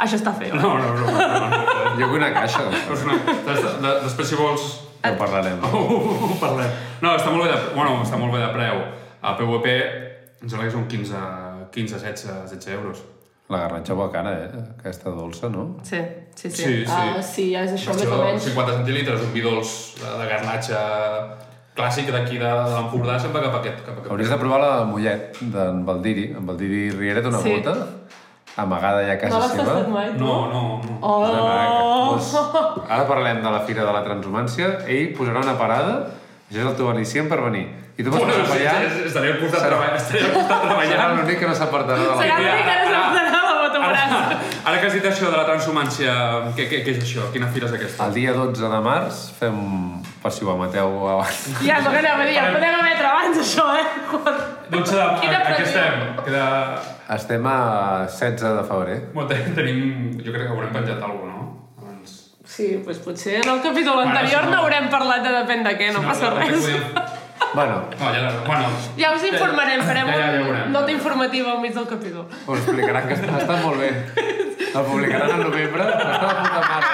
Això està feo. No, no, no, no, no, no. Jo vull una caixa una, des, de, després, si vols, No parlarem. ho parlem. No, està molt bé de, bueno, està molt bé de preu. A PVP, em sembla que són 15, 15 16, 16 euros. La garratxa va cara, eh? Aquesta dolça, no? Sí, sí, sí. Sí, sí. Ah, sí, és això, més o menys. 50 centilitres, un vi dolç de, de garnatxa clàssic d'aquí de, de l'Empordà, se'n va cap a aquest. Cap a aquest. Hauries de provar la Mollet d'en Valdiri. En Valdiri Riera té una Sí. bota amagada ja a casa No l'has seva. tastat mai? No, no, no. Oh! Doncs, ara parlem de la Fira de la Transhumància. Ell posarà una parada, això és el teu al·licient per venir. I tu pots Bueno, allà, sí, estaré al costat Serà- treballant. Estaré al costat serà l'únic que no s'apartarà de la Serà l'únic que no ara- s'apartarà la botobrasa. Ara, ara que has dit això de la transhumància, què, què, què és això? Quina fira és aquesta? El dia 12 de març fem, per si ho emeteu abans, Ja, és el que anava a dir, el podem emetre abans, això, eh? Joder. 12 de... Quina a, a què pressió. estem? Queda... estem a 16 de febrer. Bueno, ten- tenim... Jo crec que haurem penjat alguna cosa, no? Sí, doncs potser en el capítol anterior si no- n'haurem parlat de depèn de què, no Si passa el que res. podíem- Bueno, No, ja, bueno, Ja us informarem, farem ja, ja, ja veurem. nota informativa al mig del capítol. us explicaran que està, està molt bé. El publicaran al novembre, està de puta mare.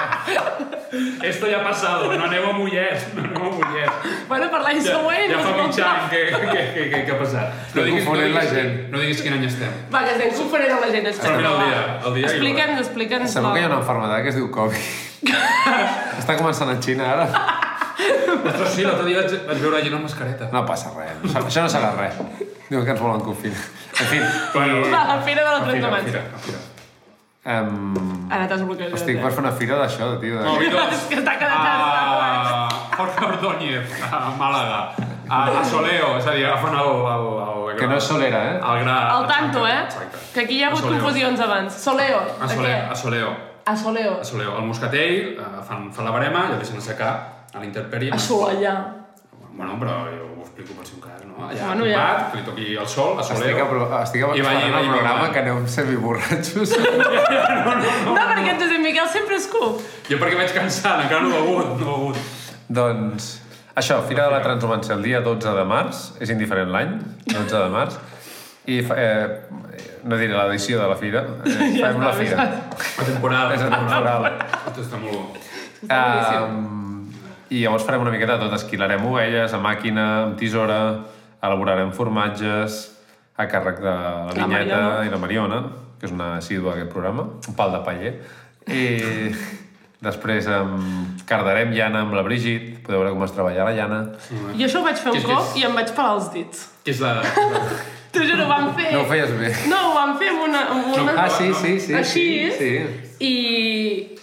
Esto ya ha pasado, no aneu a Mollet, no aneu a Mollet. Bueno, per l'any Ja, següent... ja fa doncs, mig any que, que, que, que, que ha passat. Estem confonent la gent. No diguis quin any estem. Va, que estem confonent amb la gent. Però mira el dia, el dia Explica'ns, explica'ns. Sabeu que hi ha una malaltia que es diu Covid. està començant a Xina ara. Ostres, sí, l'altre dia vaig, vaig veure gent amb mascareta. No passa res, això no serà res. Diuen que ens volen confinar. En fi, Bueno, Va, la fira de la a fira, a Transhumància. fira, a fira. um, Ara t'has bloquejat. estic eh? per fer una fira d'això, tio. No, De... Vitos. És que està quedant a Jorge Ordóñez, a Màlaga, a, a Soleo, és a dir, agafen el... el, el, Que no és solera, eh? El gra... Al tanto, eh? Exacte. Que aquí hi ha hagut confusions abans. Soleo. A Soleo, a Soleo. A Soleo. A Soleo. El moscatell, eh, fan, fan la barema i el deixen assecar a l'intempèrie. A Solellà. Bueno, però jo ho explico per si un cas, no? Allà, Bueno, bueno, ja. ja. que li toqui el sol, a Estic, Soleo. a, pro- estic a, I va- i esperant va- el i va- programa que aneu semi-borratxos. No, perquè en Josep Miquel sempre escup. Jo perquè vaig cansat, encara no he begut, no he begut. doncs, això, Fira de la Transhumància el dia 12 de març, és indiferent l'any, 12 de març, i fa, eh, no diré l'edició de la fira, eh, Ja fem la està, fira. La temporada. És atemporal. Esto està molt bo. Um, I llavors farem una miqueta de tot, esquilarem ovelles a màquina, amb tisora, elaborarem formatges a càrrec de la La Vinyeta Mariona. i la Mariona, que és una assídua d'aquest programa, un pal de paller. I després um, cardarem llana amb la Brigitte, podeu veure com es treballa la llana. Jo això ho vaig fer un que cop és? i em vaig pelar els dits. Què és la... T'ho juro, ho vam fer... No ho feies bé. No, ho vam fer amb una... Amb una... Ah, sí, sí, sí. Així, sí, sí. I,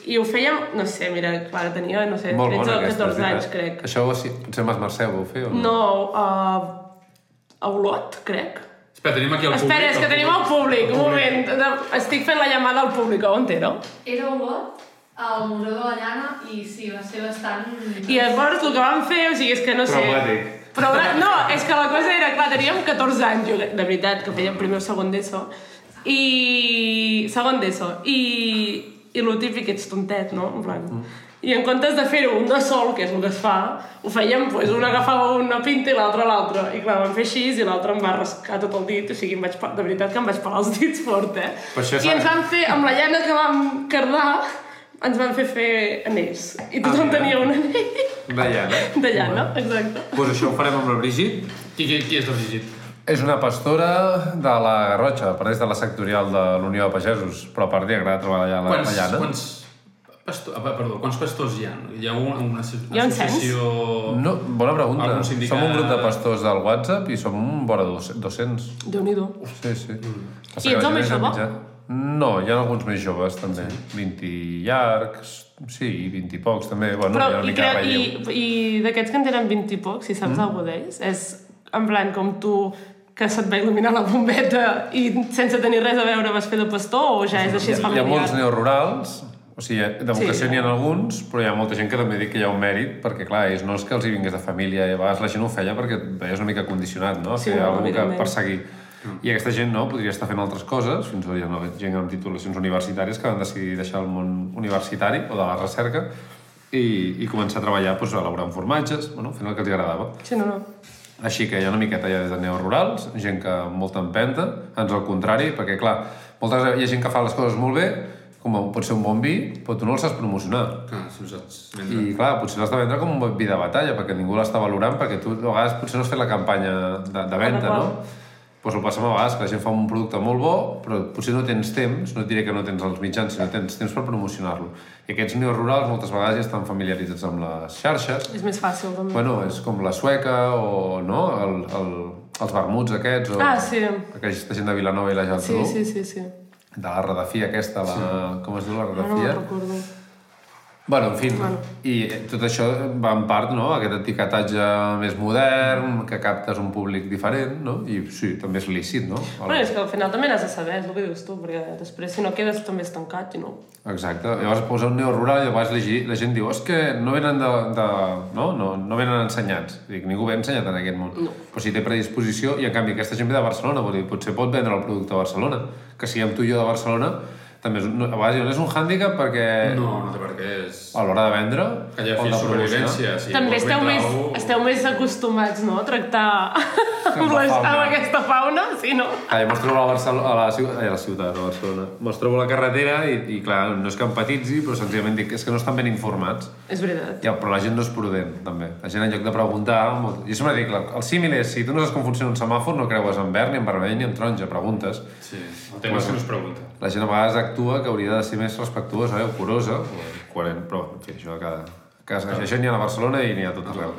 I ho fèiem, no sé, mira, clar, tenia, no sé, Molt 13 bona o aquesta, 14 és anys, crec. Això sí, potser amb Mercè ho vau fer o no? No, uh, a Olot, crec. Espera, tenim aquí el públic. Espera, és que tenim el públic, un moment. De- Estic fent la llamada al públic, on era? Era Olot, al Museu de la Llana, i sí, va ser bastant... I llavors el que vam fer, o sigui, és que no sé... Traumàtic. Però no, és que la cosa era, clar, teníem 14 anys, jo, de veritat, que fèiem primer o segon d'ESO, i... segon d'ESO, i... i lo típic, ets tontet, no? En plan... Mm. I en comptes de fer-ho un de sol, que és el que es fa, ho fèiem, doncs, un agafava una pinta i l'altre l'altre. I clar, vam fer així i l'altre em va rascar tot el dit, o sigui, em vaig, pa- de veritat que em vaig pelar els dits fort, eh? Això I ens van fer, amb la llana que vam cardar, ens van fer fer anells. I tothom mira. tenia un anell De llana. de llana, exacte. Doncs això ho farem amb la Brigitte. Qui, qui, qui és la Brigitte? És una pastora de la Garrotxa, pertany de la sectorial de l'Unió de Pagesos, però part li agrada treballar la, Quants, la llana. quants, pastor, ah, perdó, quants pastors hi ha? Hi ha una, una, Hi ha un cens? associació... No, bona pregunta. Sindicat- Som un grup de pastors del WhatsApp i som vora dos- 200. Déu-n'hi-do. Sí, sí. Mm. I ets home jove? mitjà. No, hi ha alguns més joves també. 20 llargs, sí, 20 i pocs també. Bueno, Però, hi ha una i, mica de cre... relleu. i, i d'aquests que en tenen 20 i pocs, si saps mm. alguna d'ells, és en plan com tu que se't va il·luminar la bombeta i sense tenir res a veure vas fer de pastor o ja és així ha, hi familiar? ha molts neorurals, o sigui, de vocació Sí. n'hi ha alguns, però hi ha molta gent que també dic que hi ha un mèrit, perquè clar, ells no és que els hi vingués de família, i a vegades la gent ho feia perquè et veies una mica condicionat, no? Sí, Fer no, alguna que perseguir. I aquesta gent no, podria estar fent altres coses, fins i tot hi ha gent amb titulacions universitàries que van decidir deixar el món universitari o de la recerca i, i començar a treballar doncs, elaborant formatges, bueno, fent el que els agradava. Sí, no, no. Així que hi ha una miqueta ja des de neorurals, gent que amb molta empenta, ans al contrari, perquè clar, moltes vegades hi ha gent que fa les coses molt bé, com pot ser un bon vi, però tu no el saps promocionar. Ah, si saps vendre. I clar, potser l'has de vendre com un vi de batalla, perquè ningú l'està valorant, perquè tu a vegades potser no has fet la campanya de, de venda, no? Doncs ho passa a vegades, que la gent fa un producte molt bo, però potser no tens temps, no et diré que no tens els mitjans, sinó tens temps per promocionar-lo. I aquests neorurals moltes vegades ja estan familiaritzats amb les xarxes, És més fàcil, també. Bueno, és com la sueca o no? el, el, els vermuts aquests o Ah, sí. aquesta gent de Vilanova i la Sí, Geltrú sí, sí, sí. de la redafia aquesta, la... com es diu la No, no redafia? me'n recordo. Bueno, en fi, Bueno. i tot això va en part, no?, aquest etiquetatge més modern, que captes un públic diferent, no? I sí, també és lícit, no? El... Bueno, és que al final també n'has de saber, és el que dius tu, perquè després si no quedes també estancat i no... Exacte. Llavors posa un neorural i llavors la, gi- la gent diu és que no venen de... de no? No, no venen ensenyats. Dic, ningú ve ensenyat en aquest món. No. Però si té predisposició, i en canvi aquesta gent ve de Barcelona, vull dir, potser pot vendre el producte a Barcelona. Que siguem tu i jo de Barcelona, també és, un- no, a vegades no és un hàndicap perquè No, no té per què. És... a l'hora de vendre Que hi ha o promocionar, supervivència. Si també esteu més, cosa- esteu més acostumats, no?, a tractar amb, la les, fauna. amb aquesta fauna, sí, no? Ah, jo trobo a, Barcelona, a, la, ciutat, a la ciutat, a Barcelona. Me'ls trobo a la carretera i, i clar, no és que empatitzi, però senzillament dic és que no estan ben informats. És veritat. Ja, però la gent no és prudent, també. La gent, en lloc de preguntar... Molt... Jo sempre dic, la- el símil és, si tu no saps com funciona un semàfor, no creues en verd, ni en vermell, ni en taronja, preguntes. Sí, el tema és que no es pregunta. La gent a vegades actua que hauria de ser més respectuosa, eh, o curosa, o coherent, però, en fi, això de cada... cada... Això n'hi ha a Barcelona i n'hi ha a tot arreu.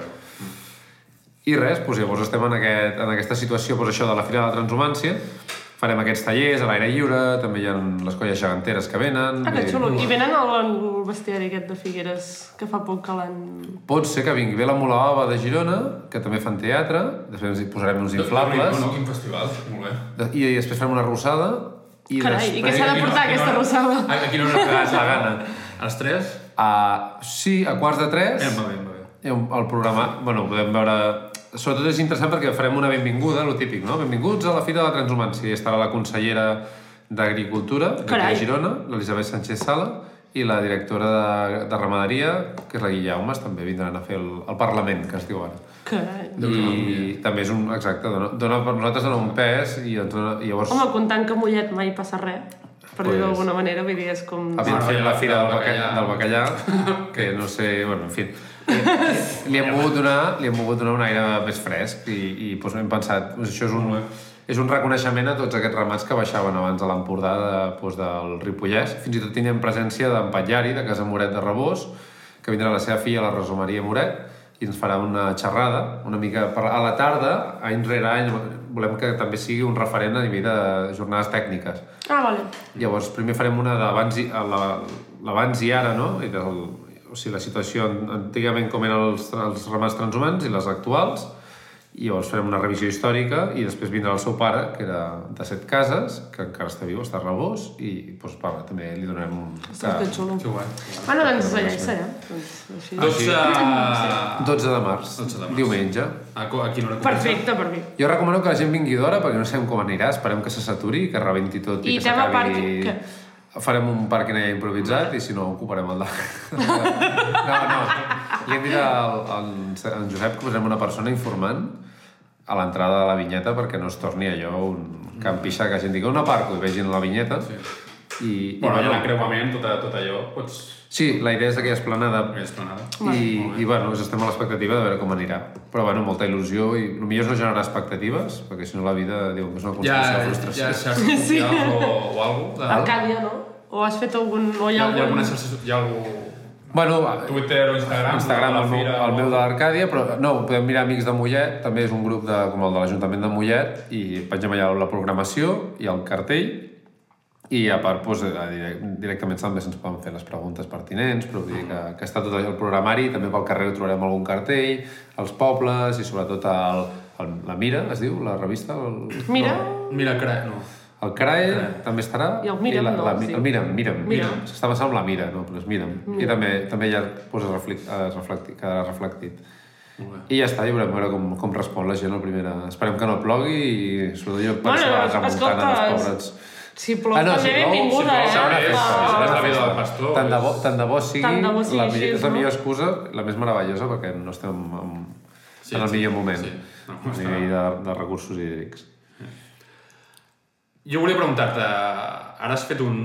I res, doncs llavors estem en, aquest, en aquesta situació, doncs això de la Fira de la Transhumància, farem aquests tallers a l'aire lliure, també hi ha les colles geganteres que venen... Ah, que i- xulo. I venen al, al bestiari aquest de Figueres, que fa poc que l'han... Pot ser que vingui bé la Mula Ova de Girona, que també fan teatre, després hi posarem uns inflables, No, quin festival, molt bé. i, i després farem una rosada, i Carai, i què després... s'ha de portar aquesta rosada? A, a quina hora Ah, la gana. A les 3? A, sí, a quarts de tres, Eh, va bé, va bé. hi un- el programa, bueno, podem veure... Sobretot és interessant perquè farem una benvinguda, lo típic, no? Benvinguts a la Fira de la Transhumància. I estarà la consellera d'Agricultura, de Girona, l'Elisabet Sánchez Sala, i la directora de, de Ramaderia, que és la Guillaumes, també vindran a fer el, el Parlament, que es diu ara. Carai. I també és un... Exacte, dona, dona, per nosaltres dona un pes i, ens dona, i llavors... Home, comptant que a Mollet mai passa res, per Pues- d'alguna manera, vull dir, és com... Havien fet la fira del bacallà. del bacallà que no sé, bueno, en fi. Li hem volgut donar, li hem volgut donar un aire més fresc i, i doncs hem pensat, doncs això és un, és un reconeixement a tots aquests ramats que baixaven abans a l'Empordà de, doncs del Ripollès. Fins i tot teníem presència d'en Patllari, de Casa Moret de Rebós, que vindrà la seva filla, la Rosa Maria Moret, i ens farà una xerrada, una mica per, a la tarda, any rere any, volem que també sigui un referent a nivell de jornades tècniques. Ah, vale. Llavors, primer farem una d'abans i, a la- i ara, no? I del, o sigui, la situació an- antigament com eren els, els ramats transhumants i les actuals. I llavors farem una revisió històrica i després vindrà el seu pare, que era de set cases, que encara està viu, està a Rebós, i doncs, parla, també li donarem un... Ostres, que xulo. Que guai. Bueno, doncs allà hi serem. Doncs, així. 12... 12 de març, 12 de març. diumenge. A, a quina hora comença? Perfecte, per mi. Jo recomano que la gent vingui d'hora perquè no sabem com anirà, esperem que se saturi, que rebenti tot i, I que tema s'acabi... què? Farem un pàrquing allà improvisat i si no ocuparem el de... no, no. Li hem dit al, al, al Josep que posarem una persona informant a l'entrada de la vinyeta perquè no es torni allò un campixar que la gent digui on aparco i vegin la vinyeta. Sí. I, Bueno, i, allà l'encreuament, tot, tot allò, pots... Sí, la idea és aquella esplanada És planada. i, i bueno, estem a l'expectativa de veure com anirà. Però bueno, molta il·lusió i el millor és no generar expectatives, perquè si no la vida diu que és una Ja, construcció de frustració. ja xarxes Sí. o, o alguna cosa? Arcàdia, no? O has fet algun... O hi ha ha, hi ha algun... alguna xarxa... Hi ha algú... Bueno, Twitter o Instagram? Instagram, el meu, fira el o- meu de l'Arcàdia, però no, podem mirar Amics de Mollet, també és un grup de, com el de l'Ajuntament de Mollet, i pengem allà la programació i el cartell, i a part, doncs, a direct, directament també se'ns poden fer les preguntes pertinents, però vull dir que, que està tot allò al programari, també pel carrer trobarem algun cartell, els pobles i sobretot el, el, la Mira, es diu, la revista? El, Mira, No, Mira, cre... no. El CRAE també estarà. I el Mira'm, la, no, la, sí. El Mira'm, Mira'm. Mira'm. S'està passant amb la Mira, no, però és Mira'm. I també, també ja posa eh, reflectit, quedarà reflectit. Bé. I ja està, ja veurem veure com, com respon la gent el primer... Esperem que no plogui i sobretot jo penso Bueno, a la tramuntana escolta, dels pobrets. si plou Ah, no, també si plou, benvinguda, si plou, serà una eh? serà una la vida festa. del pastor, Tant de bo, tant de bo sigui, Tant de bo sigui la, així, millor, és la no? millor excusa, la més meravellosa, perquè no estem en, Sí, en el millor moment sí. No, a nivell de, de recursos hídrics. Jo volia preguntar-te, ara has fet un...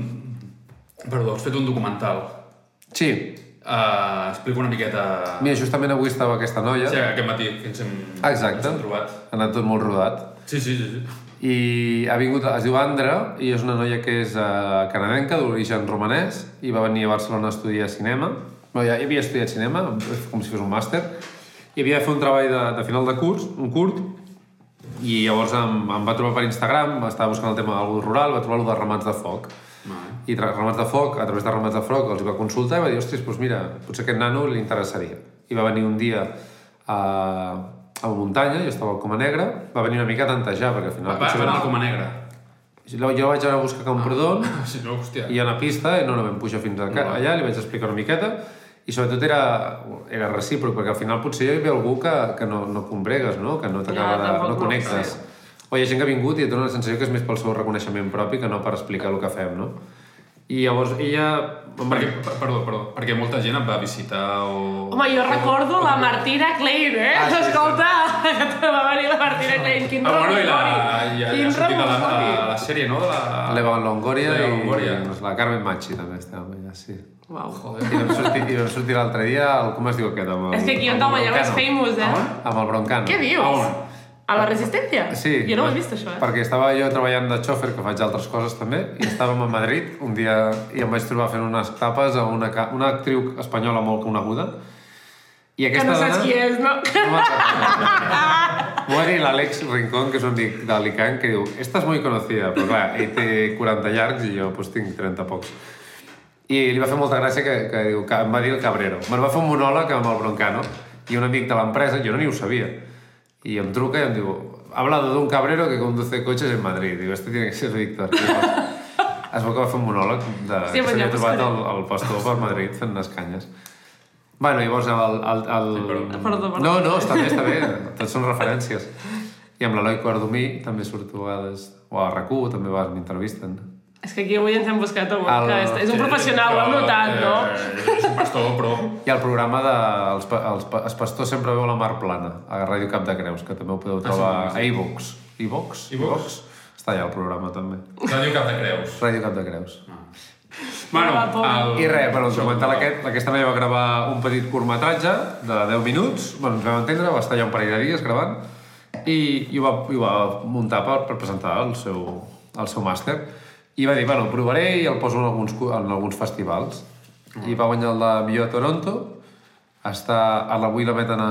Perdó, has fet un documental. Sí, Uh, explica una miqueta... mira, justament avui estava aquesta noia, Sí, aquest matí que ens hem, Exacte. ens hem trobat. ha anat tot molt rodat, Sí, sí, sí. sí. i ha vingut, es diu Andra, i és una noia que és uh, canadenca, d'origen romanès, i va venir a Barcelona a estudiar cinema. No, ja havia estudiat cinema, com si fos un màster, i havia de fer un treball de, de final de curs, un curt, i llavors em, em va trobar per Instagram, estava buscant el tema d'algú rural, va trobar lo de ramats de foc. Vale. i tra- ramats de foc, a través de ramats de foc, els va consultar i va dir, ostres, doncs mira, potser aquest nano li interessaria. I va venir un dia a, a la muntanya, jo estava al Coma Negra, va venir una mica a tantejar, perquè al final... Va, va anar al Coma Negra. Jo jo vaig anar a buscar Camprodon Si no, hòstia. i a la pista, i no, no vam pujar fins a, No. allà, li vaig explicar una miqueta, i sobretot era, era recíproc, perquè al final potser hi havia algú que, que no, no combregues, no? que no t'acaba Ja, de... no no, connectes. O hi ha gent que ha vingut i et dona la sensació que és més pel seu reconeixement propi que no per explicar el que fem, no? I llavors ella... Perquè, per- perdó, perdó, perquè molta gent et va visitar o... Home, jo recordo la Martina Klein, eh? Ah, sí, sí. Escolta, que va venir la Martina Klein, quin Ah, bueno, i la, ja, ja Quin ha sortit a la, a rebombori. la sèrie, no? De la... L'Eva Longoria, L'Eva i Longoria. doncs, la Carmen Machi també estava ella, sí. Uau. Joder. I vam sortir, i vam sortir l'altre dia, el, com es diu aquest? Amb el, És que aquí on amb el te'l és famous, eh? Amb el Broncano. Què dius? on? A la Resistència? Sí. Jo no ho he vist, això, eh? Perquè estava jo treballant de xòfer, que faig altres coses també, i estàvem a Madrid un dia i em vaig trobar fent unes tapes a una, una actriu espanyola molt coneguda. I Que aquesta no saps dona... qui és, no? No M'ho va dir l'Àlex Rincón, que és un amic d'Alicant, que diu, esta és muy conocida, però clar, ell té 40 llargs i jo pues, tinc 30 pocs. I li va fer molta gràcia que, que diu, que em va dir el Cabrero. Me'n va fer un monòleg amb el Broncano i un amic de l'empresa, jo no ni ho sabia. I em truca i em diu, ha hablado de un cabrero que conduce coches en Madrid. Diu, este tiene que ser Víctor. Es veu que va fer un monòleg de, Sí, que s'havia ja trobat el, el pastor per Madrid fent unes canyes. Bueno, llavors el... el, el... perdó. Perdó, perdó. No, no, està bé, està bé. Tots són referències. I amb l'Eloi Cordomí també surto a vegades... O a RAC1 també vas, m'intervisten. És que aquí avui ens hem buscat un... El- que és, és un professional, ho hem notat, no? Eh, és un pastor, però... I el programa de... Els, pa- els, pa- els pastors sempre veu la mar plana, a Ràdio Cap de Creus, que també ho podeu trobar Ah, sí, a iVox. iVox? iVox? Està allà el programa, també. Ràdio Cap de Creus. Ràdio Cap de Creus. Bueno, Va, pobre. el... I res, bueno, el documental aquest, aquesta noia va gravar un petit curtmetratge de 10 minuts, bueno, ens vam entendre, va estar allà un parell de dies gravant, i, i, ho, va, i ho va muntar per, per presentar el seu, el seu màster. I va dir, bueno, el provaré i el poso en alguns, en alguns festivals. I va guanyar el de millor a Toronto, està, a l'avui la meten a...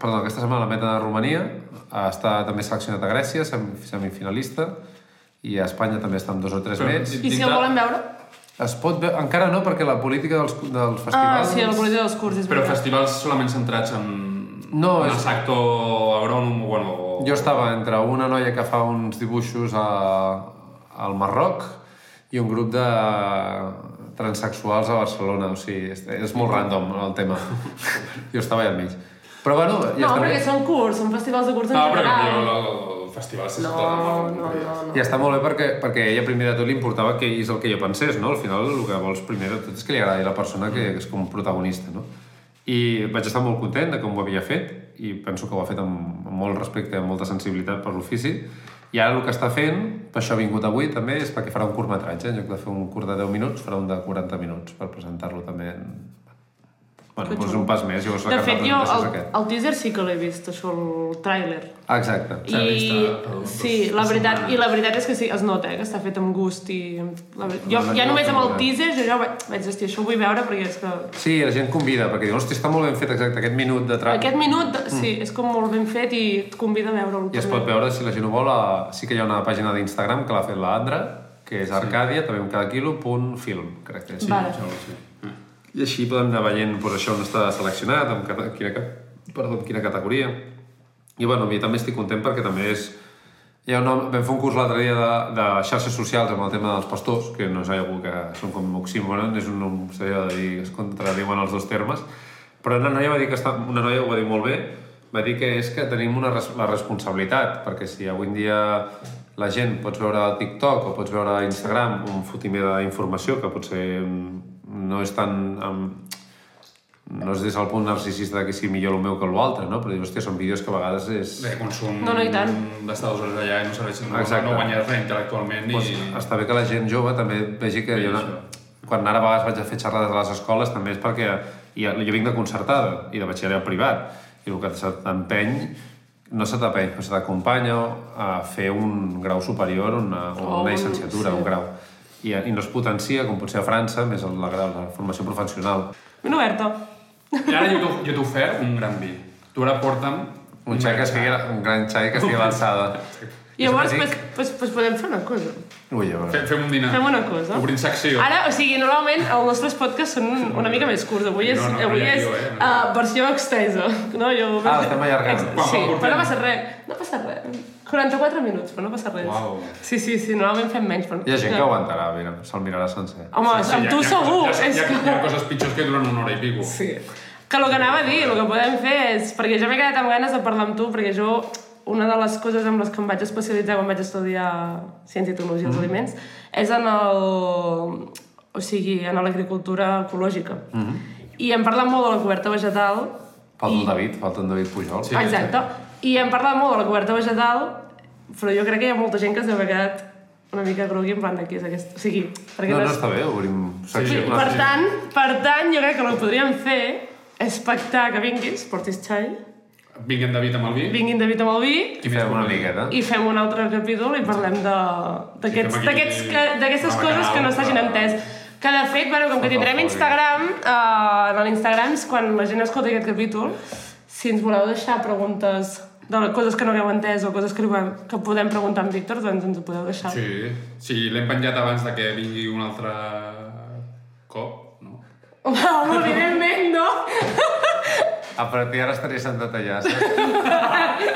Perdó, aquesta setmana la meten a Romania, està també seleccionat a Grècia, sem- semifinalista, i a Espanya també està amb dos o tres Però- més. I si el volen veure? Es pot veure... Encara no, perquè la política dels, dels Ah, festivals... sí, la política dels curs, és Però veritat. festivals solament centrats en... No, en és- el sector agrònom, bueno... o- Jo estava entre una noia que fa uns dibuixos a, al Marroc i un grup de transexuals a Barcelona, o sigui, és, és molt random el tema. jo estava allà enmig. Però bueno, ja No, està perquè bé. són curs, són festivals de curs en No, però general. el, el festival No, no, no, no. Ja està molt bé perquè, perquè ella primer de tot li importava que és el que jo pensés, no? Al final el que vols primer de tot és que li agradi la persona que és com protagonista, no? I vaig estar molt content de com ho havia fet i penso que ho ha fet amb, amb molt respecte i amb molta sensibilitat per l'ofici i ara el que està fent, per això ha vingut avui també, és perquè farà un curtmetratge, en lloc de fer un curt de 10 minuts, farà un de 40 minuts per presentar-lo també en... Bueno, Que doncs xulo. un pas més, llavors la De fet, de jo el, el teaser sí que l'he vist, això, el tràiler. Ah, exacte. S'ha I vist, dos- sí, la veritat, setmanes. i la veritat és que sí, es nota, eh, que està fet amb gust i... La, ver- jo, No, ja no, només amb el teaser jo ja vaig, vaig dir, hòstia, això ho vull veure perquè és que... Sí, la gent convida, perquè diu, hosti, està molt ben fet exacte, aquest minut de tràmit. Aquest minut, sí, és com molt ben fet i et convida a veure'l. I es pot veure, si la gent ho vol, a... sí que hi ha una pàgina d'Instagram que l'ha fet la Andra, que és Arcàdia, també un cada quilo, punt film, crec que és. Vale. Sembla que sí. I així podem anar veient doncs, això on està seleccionat, cata... quina, perdó, amb quina categoria. I bueno, mi també estic content perquè també és... Ha una... Vam fer un curs l'altre dia de, de xarxes socials amb el tema dels pastors, que no és algú que són com oxímoron, és un, un seria de dir, es contradiuen els dos termes, però una noia va dir que està, una noia ho va dir molt bé, va dir que és que tenim una, la responsabilitat, perquè si avui en dia la gent pots veure TikTok o pots veure Instagram un fotimer d'informació que potser mm, no és tan... Um, no és des del punt narcisista de que sigui millor el meu que l'altre, no? Però dius, hòstia, són vídeos que a vegades és... De consum No, no, i tant. d'estar dues hores allà i no serveixen, no, Exacte. no guanyes res intel·lectualment Pues, i... està bé que la gent jove també vegi que... Sí, Jo, quan ara a vegades vaig a fer xerrades a les escoles també és perquè i jo vinc de concertada i de batxillerat privat i el que t'empeny no se t'empeny, però se t'acompanya a fer un grau superior, una, una un- llicenciatura, sí. un grau. I, I no es potencia, com pot ser a França, més el, la, grau, la formació professional. Ben oberta. I ara jo t'ho- jo ofert un gran vi. Tu ara porta'm... Un xai que estigui, un gran xai que estigui a l'alçada. I llavors, Jo pues, pues, pues podem fer una cosa. Ui, a veure. Fem, fem un dinar. Fem una cosa. Obrim secció. Ara, o sigui, normalment els nostres podcasts són una mica més curts. Avui és, No, no, no avui ha és guió, eh? uh, versió extensa. No, jo... Ah, l'estem allargant. Sí, però no passa res. No passa res. 44 minuts, però no passa res. Uau. Sí, sí, sí, normalment fem menys. Però... Hi ha gent que aguantarà, mira, se'l mirarà sencer. Home, Sí, amb hi ha- tu hi ha segur. coses- és Hi ha, que... hi ha coses pitjors que duren una hora i pico. Sí. Que el que anava a dir, el que podem fer és... Perquè jo m'he quedat amb ganes de parlar amb tu, perquè jo una de les coses amb les que em vaig especialitzar quan vaig estudiar Ciència i Tecnologia dels Aliments és en el... O sigui, en l'agricultura ecològica. I hem parlat molt de la coberta vegetal. Falta el David, falta en David Pujol. Sí. Exacte. I hem parlat molt de la coberta vegetal, però jo crec que hi ha molta gent que s'ha quedat una mica grogui en plan de què és aquest... O sigui, perquè No, no les- està bé, obrim secció. Sí, per tant, per tant, jo crec que el que podríem fer és pactar que vinguis, portis xai, Vinc en David amb el vi. vinguin David amb el vi I fem una miqueta. i fem un altre capítol i parlem de- d'aquests- Sí, fem aquí- d'aquests que- d'aquestes Home, coses que no s'hagin entès. Que de fet, bueno, com que tindrem Instagram, eh, en l'Instagram, quan la gent escolti aquest capítol, si ens voleu deixar preguntes de coses que no hagueu entès o coses que, que podem preguntar a en Víctor, doncs ens ho podeu deixar. Sí, sí l'hem penjat abans de que vingui un altre cop, no? Home, evidentment, no? A partir d'ara estaré sentat allà, saps?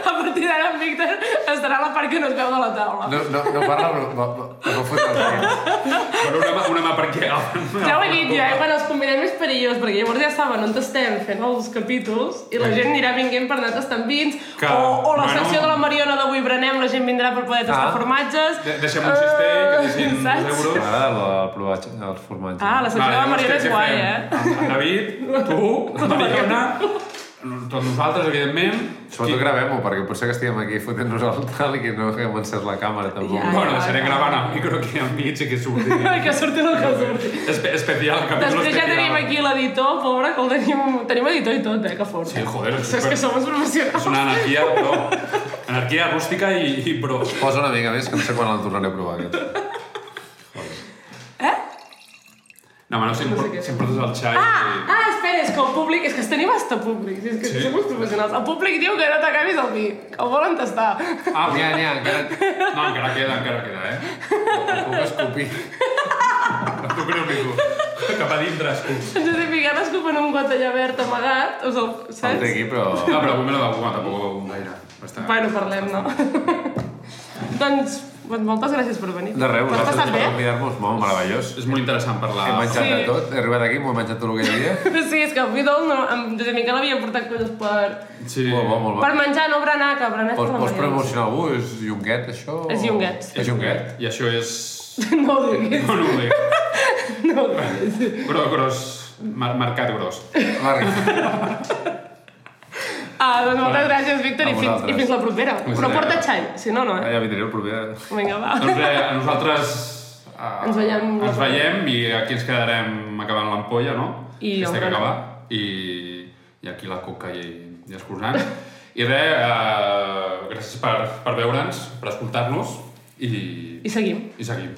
A partir d'ara en Víctor estarà a la part que no es veu de la taula. No, no, no parla, però no, no, no fot els dits. Però una, mà- una mà per què? Ja ho he dit jo, eh? Quan els convidem és perillós, perquè llavors ja saben on estem fent els capítols i la gent anirà vinguent per anar tastant vins, Que, o, o la bueno. secció de la Mariona d'avui berenem, la gent vindrà per poder tastar Ah. formatges. De deixem un cistell, que deixin Eh, saps? dos euros. M'agrada el, el provar els formatges. Ah, la secció de la Mariona què- és guai, fem? eh? En David, tu, la Mariona, tots nosaltres, evidentment. Sobretot gravem-ho, perquè potser que estiguem aquí fotent-nos el tal i que no haguem encès la càmera, tampoc. Ja. Bueno, deixaré gravant el micro aquí en mig i que surti. que surti el que surti. Espe especial, capítol Després ja tenim aquí l'editor, pobre, que el tenim... Tenim editor i tot, eh, que fort. Sí, joder, és és que super- som És professionals. una anarquia, però... Anarquia rústica i, i pro. Posa una mica més, que no sé quan el tornaré a provar, aquest. No, no, si, em No sé em portes el xai... Ah, ah, espera, és que el públic... És que es tenim hasta públic, és que Sí? som uns professionals. El públic diu que no t'acabis el vi, que el volen tastar. Ah, N'hi ha, n'hi ha, encara No, encara queda, encara queda, eh? el puc escopir. Tu creu tu. Cap a dintre, escups. En Josep Picar escupen un got allà verd amagat, o sigui, El té saps? aquí, però... No, però avui me l'ha begut, tampoc ho gaire. Bastant. Bueno, parlem, no? doncs, moltes gràcies per venir. De res, vosaltres passat per bé? convidar-nos, molt meravellós. És molt interessant parlar... He menjat Sí. de tot, he arribat aquí, m'ho he menjat tot el que hi havia. Sí, és que el Vidal, no, amb Josep Miquel havia portat coses per, Sí. Molt bo, molt bo. per menjar, no berenar, que berenar és la vols Mariona. promocionar algú? És Junquet, això? És Junquet. És Junquet? I això és... No ho diguis, No, no ho dic. no ho diguis. Gros, gros. Mar marcat gros. Marc, Ah, doncs moltes gràcies, Víctor, i fins, i fins la propera. Fins Però porta xai, si no, no, eh? ja vindré el proper. Vinga, va. Doncs bé, a nosaltres... Uh, Ens veiem. Ens veiem i aquí ens quedarem acabant l'ampolla, no? I que es té que acabar. I, I aquí la coca i, i escurçant. I res, uh, gràcies per, per veure'ns, per escoltar-nos i, I seguim. i seguim.